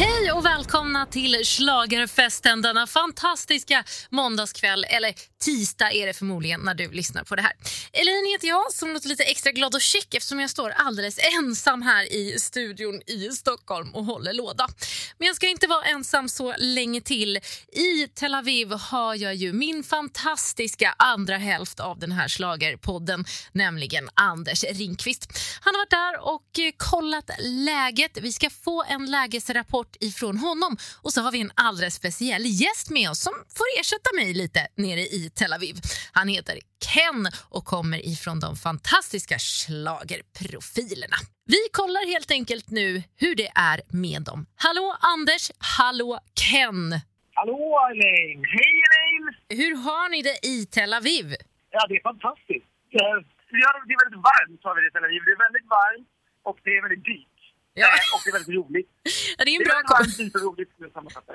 Hej och välkomna till Schlagerfesten denna fantastiska måndagskväll. Eller tisdag är det förmodligen när du lyssnar på det här. Elin heter jag som låter lite extra glad och chic eftersom jag står alldeles ensam här i studion i Stockholm och håller låda. Men jag ska inte vara ensam så länge till. I Tel Aviv har jag ju min fantastiska andra hälft av den här slagerpodden, nämligen Anders Ringqvist. Han har varit där och eh, kollat läget. Vi ska få en lägesrapport ifrån honom och så har vi en alldeles speciell gäst med oss som får ersätta mig lite nere i Tel Aviv. Han heter Ken och kommer ifrån de fantastiska schlagerprofilerna. Vi kollar helt enkelt nu hur det är med dem. Hallå Anders, hallå Ken! Hallå Elaine! Hej Elaine! Hur har ni det i Tel Aviv? Ja, det är fantastiskt. Eh, det är väldigt varmt har vi det i Tel Aviv. Det är väldigt varmt och det är väldigt dyrt. Ja. Eh, Och det är väldigt roligt. Ja, det är en bra koll.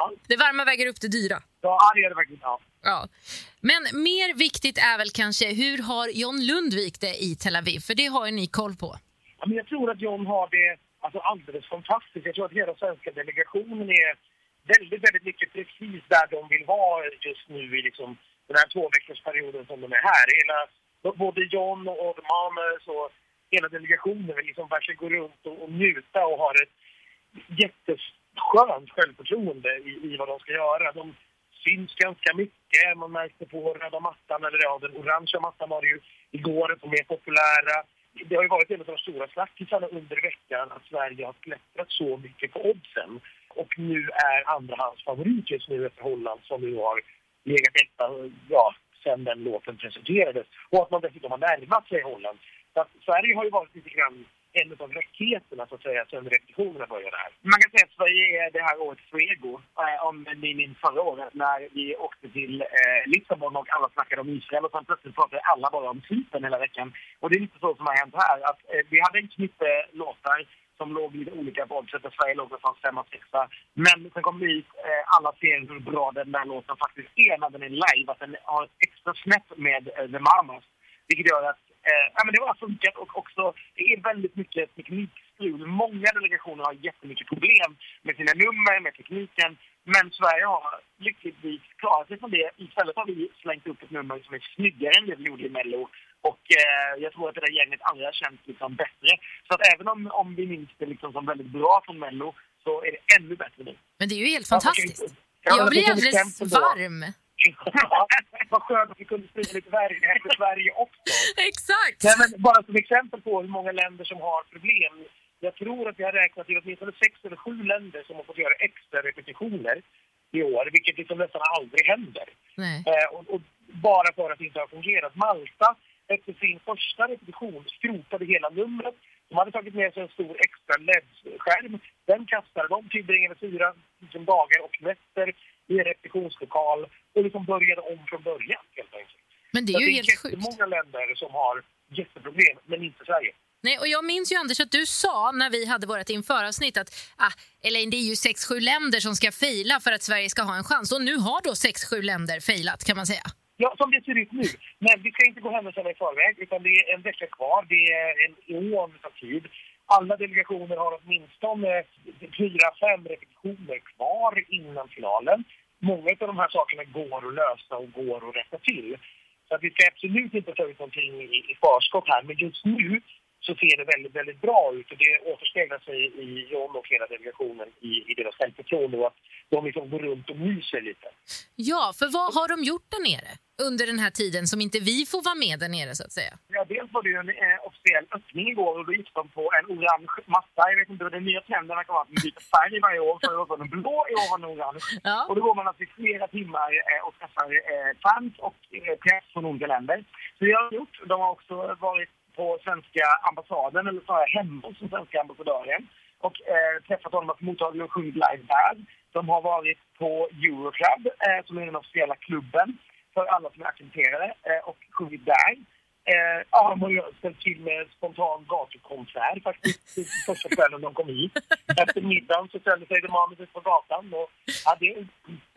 Ja. Det varma väger upp det dyra. Ja, det är det verkligen. Ja. Ja. Men mer viktigt är väl kanske hur har John Lundvik det i Tel Aviv? För det har ju ni koll på. Ja, men jag tror att John har det alltså, alldeles fantastiskt. Jag tror att hela svenska delegationen är väldigt, väldigt mycket precis där de vill vara just nu i liksom, den här två veckors perioden som de är här. Hela, både John och The Mamas och hela delegationen vill liksom verkligen gå runt och, och njuta och har ett jätteskönt självförtroende i, i vad de ska göra. De syns ganska mycket. Man märkte på röda mattan, eller ja, den orangea mattan var det ju igår, de är populära. Det har ju varit en av de stora snackisarna under veckan att Sverige har klättrat så mycket på oddsen. Och nu är andrahandsfavorit just nu efter Holland som nu har legat etta ja, sen den låten presenterades. Och att man dessutom har närmat sig Holland. Så att Sverige har ju varit lite grann en av raketerna så att säga sen repetitionerna började här. Man kan säga att Sverige är det här året Fuego. Eh, om ni minns förra året när vi åkte till eh, Lissabon och alla snackade om Israel och sen plötsligt pratade alla bara om Cypern hela veckan. Och det är lite så som har hänt här. Att, eh, vi hade en knippe låtar som låg lite olika på oddset där Sverige låg någonstans femma, sexa. Men sen kom det ut, eh, alla ser hur bra den där låten faktiskt är när den är live. Att den har ett extra snäpp med eh, The Mamas. Vilket gör att eh, men det har funkat och också det är väldigt mycket teknikstrul. Många delegationer har jättemycket problem med sina nummer, med tekniken. Men Sverige har lyckligtvis klarat sig från det. Istället har vi slängt upp ett nummer som är snyggare än det vi gjorde i Mello. Och eh, jag tror att det där gänget aldrig har känts liksom bättre. Så att även om, om vi minns det liksom som väldigt bra från Mello så är det ännu bättre nu. Men det är ju helt fantastiskt. Ja, Jag men blir alldeles exempel då- Vad skönt att vi kunde sprida lite värme för Sverige också. Exakt! Nej, men bara som exempel på hur många länder som har problem. Jag tror att vi har räknat till åtminstone sex eller sju länder som har fått göra extra repetitioner i år, vilket liksom nästan aldrig händer. Eh, och, och bara för att det inte har fungerat. Malta, efter sin första repetition, skrotade hela numret. De hade tagit med sig en stor extra LED-skärm. Den kastade de, tillbringade fyra liksom, dagar och nätter i en repetitionslokal och liksom började om från början helt enkelt. Men det är ju det helt är sjukt. jättemånga länder som har jätteproblem, men inte Sverige. Nej, och jag minns ju Anders att du sa när vi hade vårt införavsnitt att ah, Elaine, det är ju sex sju länder som ska fejla för att Sverige ska ha en chans. Och nu har då sex sju länder failat kan man säga. Ja, som det ser ut nu. Men vi ska inte gå händelserna i förväg, utan det är en vecka kvar. Det är en eon av tid. Alla delegationer har åtminstone fyra, fem repetitioner kvar innan finalen. Många av de här sakerna går att lösa och går att rätta till. Så att vi ska absolut inte ta ut någonting i, i förskott här, men just nu så ser det väldigt, väldigt bra ut och det återspeglar sig i John och hela delegationen i, i deras självförtroende och att de liksom går runt och myser lite. Ja, för vad har de gjort där nere under den här tiden som inte vi får vara med där nere så att säga? Ja, dels var det ju en eh, officiell öppning igår och då gick de på en orange matta. Jag vet inte, vad den nya trenden verkar vara att de byter färg varje år. Förra året var den blå, i år var den orange. Ja. Och då går man alltså i flera timmar eh, och träffar eh, fans och eh, press från olika länder. Så det har de gjort. De har också varit på svenska ambassaden, eller snarare hemma hos den svenska ambassadören och eh, träffat honom och mottagit och sjungit live där. De har varit på Euroclub, eh, som är den officiella klubben för alla som är ackrediterade, eh, och sjungit där. Eh, ja, de har ju ställt till med spontan gatukonsert faktiskt första kvällen de kom hit. Efter middagen så ställde sig Demamis ut på gatan. Och, ja, det,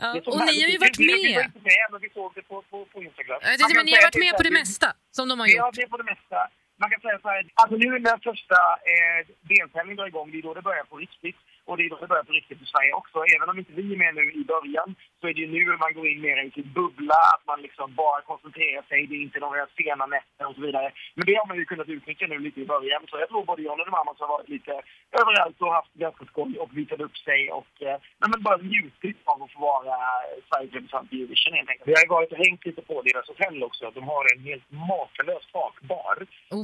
Ja, det och ni har ju varit Vi, vi, vi var med. inte med, men vi såg det på, på, på Instagram. Jag tänkte, men ni har varit med på det mesta som de har Ja, gjort. det är på det mesta. Man kan säga så här, alltså nu när första eh, deltävlingen drar igång, det är då det börjar på riktigt. Och det är då det börjar på riktigt i Sverige också. Även om inte vi är med nu i början så är det ju nu man går in mer i sin bubbla, att man liksom bara koncentrerar sig, det är inte några sena nätter och så vidare. Men det har man ju kunnat utnyttja nu lite i början. Så jag tror både jag och min mamma har varit lite överallt och haft ganska skoj och visat upp sig och eh, men bara njutit av att få vara Sveriges representant i Eurovision helt enkelt. Vi har varit och hängt lite på deras hotell också. De har en helt makalös takbar.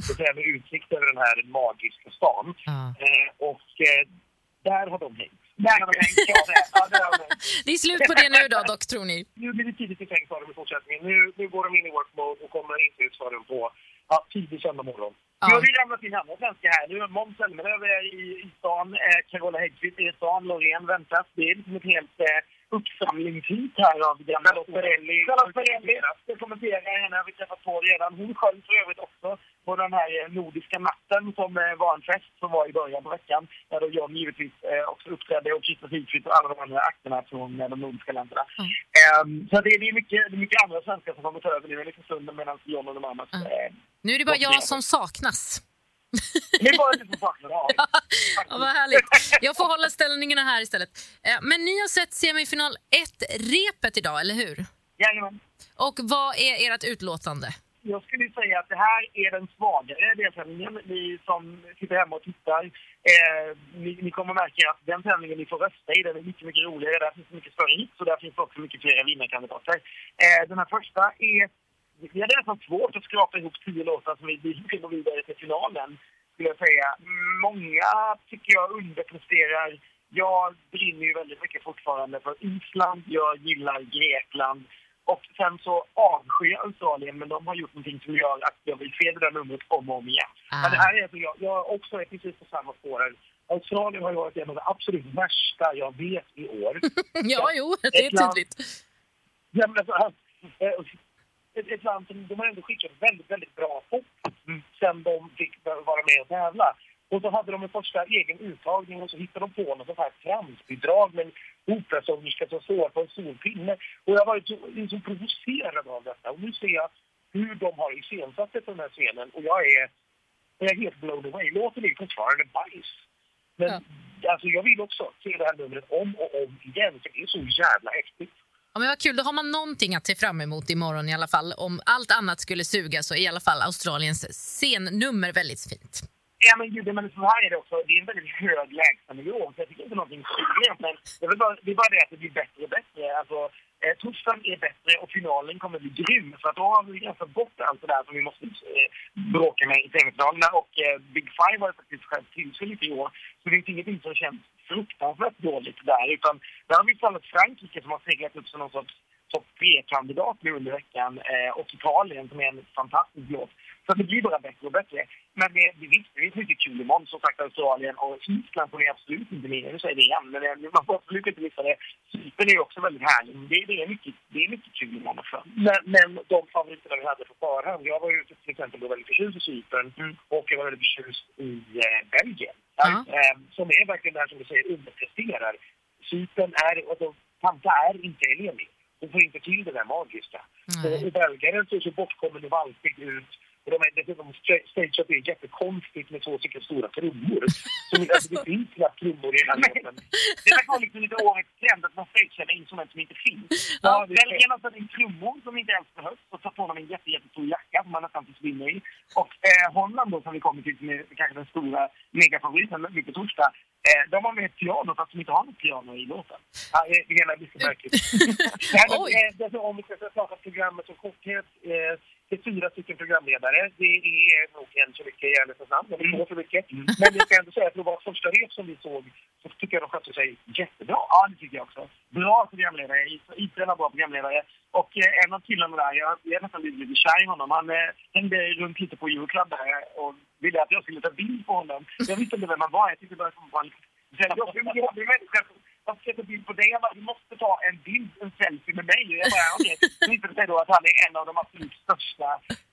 Så med utsikt över den här magiska stan. Ja. Eh, och eh, där har de hängt. Där har de hängt, ja, det, ja, det har de hängt. Det är slut på det nu då, dock, tror ni? Nu blir det tidigt i säng för dem i fortsättningen. Nu, nu går de in i work mode och kommer inte ut för dem på ja, tidig söndag morgon. Nu Ja. har vi ramlat in andra svenskar här. Nu är Måns Zelmerlöw i, i stan, eh, Carola Häggkvist är i stan, Loreen väntas. Det är liksom ett helt eh, uppsamlingshit här av gamla Charlotte Perrelli. Charlotte Perrelli ska kommentera henne, har vi träffat på redan. Hon sjöng för övrigt också på den här eh, nordiska natten som eh, var en fest som var i början på veckan. Där då John givetvis eh, också uppträdde och Christer Sigfrid och alla de andra akterna från de nordiska länderna. Mm. Ehm, så det, det, är mycket, det är mycket andra svenskar som kommer ta över nu en liten stund medan John och de andra Mm. eh, Nu är det bara jag som saknas. det är bara du som saknar av. Ja, vad härligt. Jag får hålla ställningarna här istället. Men ni har sett semifinal 1-repet idag, eller hur? Jajamän. Och vad är ert utlåtande? Jag skulle säga att det här är den svagare deltävlingen. Ni som sitter hemma och tittar, eh, ni, ni kommer att märka att den tävlingen ni får rösta i, den är mycket, mycket roligare. Där finns det mycket större hits och där finns det också mycket fler vinnarkandidater. Eh, den här första är... Vi hade nästan svårt att skrapa ihop tio låtar som vi vill gå vidare till finalen, skulle jag säga. Många tycker jag underpresterar. Jag brinner ju väldigt mycket fortfarande för Island. Jag gillar Grekland. Och sen så avskyr jag Australien, men de har gjort någonting som gör att jag vill se det där numret om och om igen. Ah. Men det här är alltså, jag, jag också är precis på samma spår. här. Australien har varit en av de absolut värsta jag vet i år. Ja, jo, det är land- tydligt. Ja, men alltså, eh, ett, ett land som de har ändå skickat väldigt, väldigt bra pop sen de fick vara med och tävla. Och så hade de en första egen uttagning och så hittade de på något sånt här tramsbidrag med en operasångerska som står på en stor pinne. Och jag var ju så, så provocerad av detta. Och nu ser jag hur de har iscensatt det på den här scenen och jag är, jag är helt blown away. Låten är fortfarande bajs. Men alltså, jag vill också se det här numret om och om igen för det är så jävla häftigt. Ja, men vad kul, då har man någonting att se fram emot imorgon i alla fall. Om allt annat skulle suga så är i alla fall Australiens scennummer väldigt fint. Ja men gud, men så här är det också. Det är en väldigt hög lägstanivå. Så jag tycker inte någonting skiljer. Men det är, bara, det är bara det att det blir bättre och bättre. Alltså, eh, torsdagen är bättre och finalen kommer bli grym. För att då har vi ganska bort allt det där som vi måste eh, bråka med i semifinalerna. Och eh, Big Five har ju faktiskt skärpt till sig lite i år. Så det är ingenting som känns fruktansvärt dåligt där. Utan där har vi fallet Frankrike som har seglat upp som någon sorts topp tre-kandidat nu under veckan. Eh, och Italien som är en fantastisk låt. Så det blir bara bättre och bättre. Men det, det, det är mycket kul imorgon. Som sagt Australien och Island får ni absolut inte med. Nu säger det igen, men det, man får absolut inte missa det. Cypern är också väldigt härlig. Det, det, är mycket, det är mycket kul imorgon också. Men, men de favoriterna vi hade på förhand. Jag var ju till exempel då väldigt förtjust i Cypern Mm. och jag var väldigt förtjust i eh, Belgien. Ja. Eh, som är verkligen det här som du säger underpresterar. Cypern är, alltså, Tanta är inte Eleni. Hon får inte till det där magiska. Nej. Och, och belgaren ser så bortkommen och valpig ut. Och de är dessutom sta- stageat det jättekonstigt med två stycken stora trummor. Så alltså, det finns knappt trummor i den här låten. Det verkar vara liksom lite årets trend att man stagear instrument som inte finns. Ja, Belgien har satt in trummor som inte ens behövs och tar på dem en jätte, jättestor jacka som man nästan försvinner i. Och eh, Holland då som vi kommer till som är kanske den stora megafavoriten nu på torsdag. Eh, de har med ett piano fast de inte har något piano i låten. Ja, det det hela blir så märkligt. Men, Oj. eh, om vi ska prata programmet som korthet. Eh, det är fyra stycken programledare. Det är nog en för mycket i ärlighetens namn, eller två för mycket. Men jag ska ändå säga att det var första rep som vi såg så tycker jag de skötte sig jättebra. Ja, det tycker jag också. Bra programledare. Har bra programledare. Och eh, en av killarna där, jag, jag är nästan lite kär i honom. Han eh, hängde runt lite på Euroclub där och ville att jag skulle ta bild på honom. Jag visste inte vem han var. Jag tyckte bara att han var en väldigt jobbig människa. Varför ska jag ta bild på dig? Jag bara, du måste ta en bild, en selfie med mig. Och jag bara, okej. Det sig då att han är en av de absolut största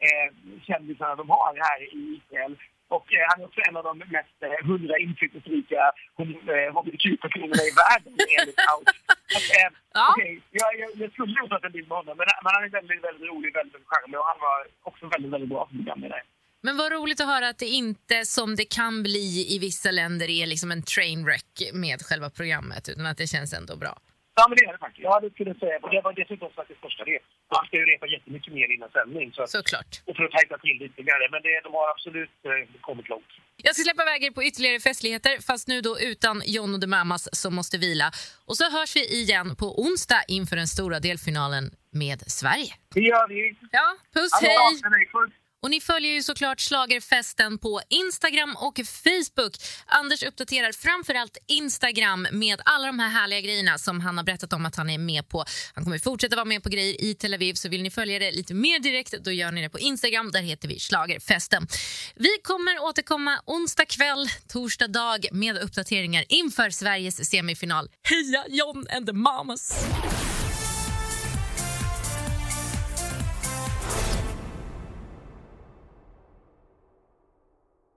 eh, kändisarna de har här i Israel. Och eh, han är också en av de mest eh, hundra inflytelserika eh, hbtq-personerna i världen enligt Out. Att, eh, Ja. okej, jag, jag, jag skulle nog tagit en bild med honom, men, men han är väldigt, väldigt rolig, väldigt, väldigt charmig och han var också väldigt, väldigt bra som programledare. Men vad roligt att höra att det inte som det kan bli i vissa länder är liksom en trainwreck med själva programmet utan att det känns ändå bra. Ja, men det är det faktiskt. Ja, det skulle jag säga. Och det var dessutom faktiskt första det. Man ska ju repa jättemycket mer innan sändning. Så, Såklart. och för att tajta till lite ytterligare. Men det, de har absolut eh, kommit långt. Jag ska släppa iväg er på ytterligare festligheter fast nu då utan John och the Mamas som måste vila. Och så hörs vi igen på onsdag inför den stora delfinalen med Sverige. Det gör vi. Ja, puss hej! dig först. Och ni följer ju såklart Schlagerfesten på Instagram och Facebook. Anders uppdaterar framförallt Instagram med alla de här härliga grejerna som han har berättat om att han är med på. Han kommer fortsätta vara med på grejer i Tel Aviv så vill ni följa det lite mer direkt då gör ni det på Instagram. Där heter vi Slagerfesten. Vi kommer återkomma onsdag kväll, torsdag dag med uppdateringar inför Sveriges semifinal. Heja John and the Mamas!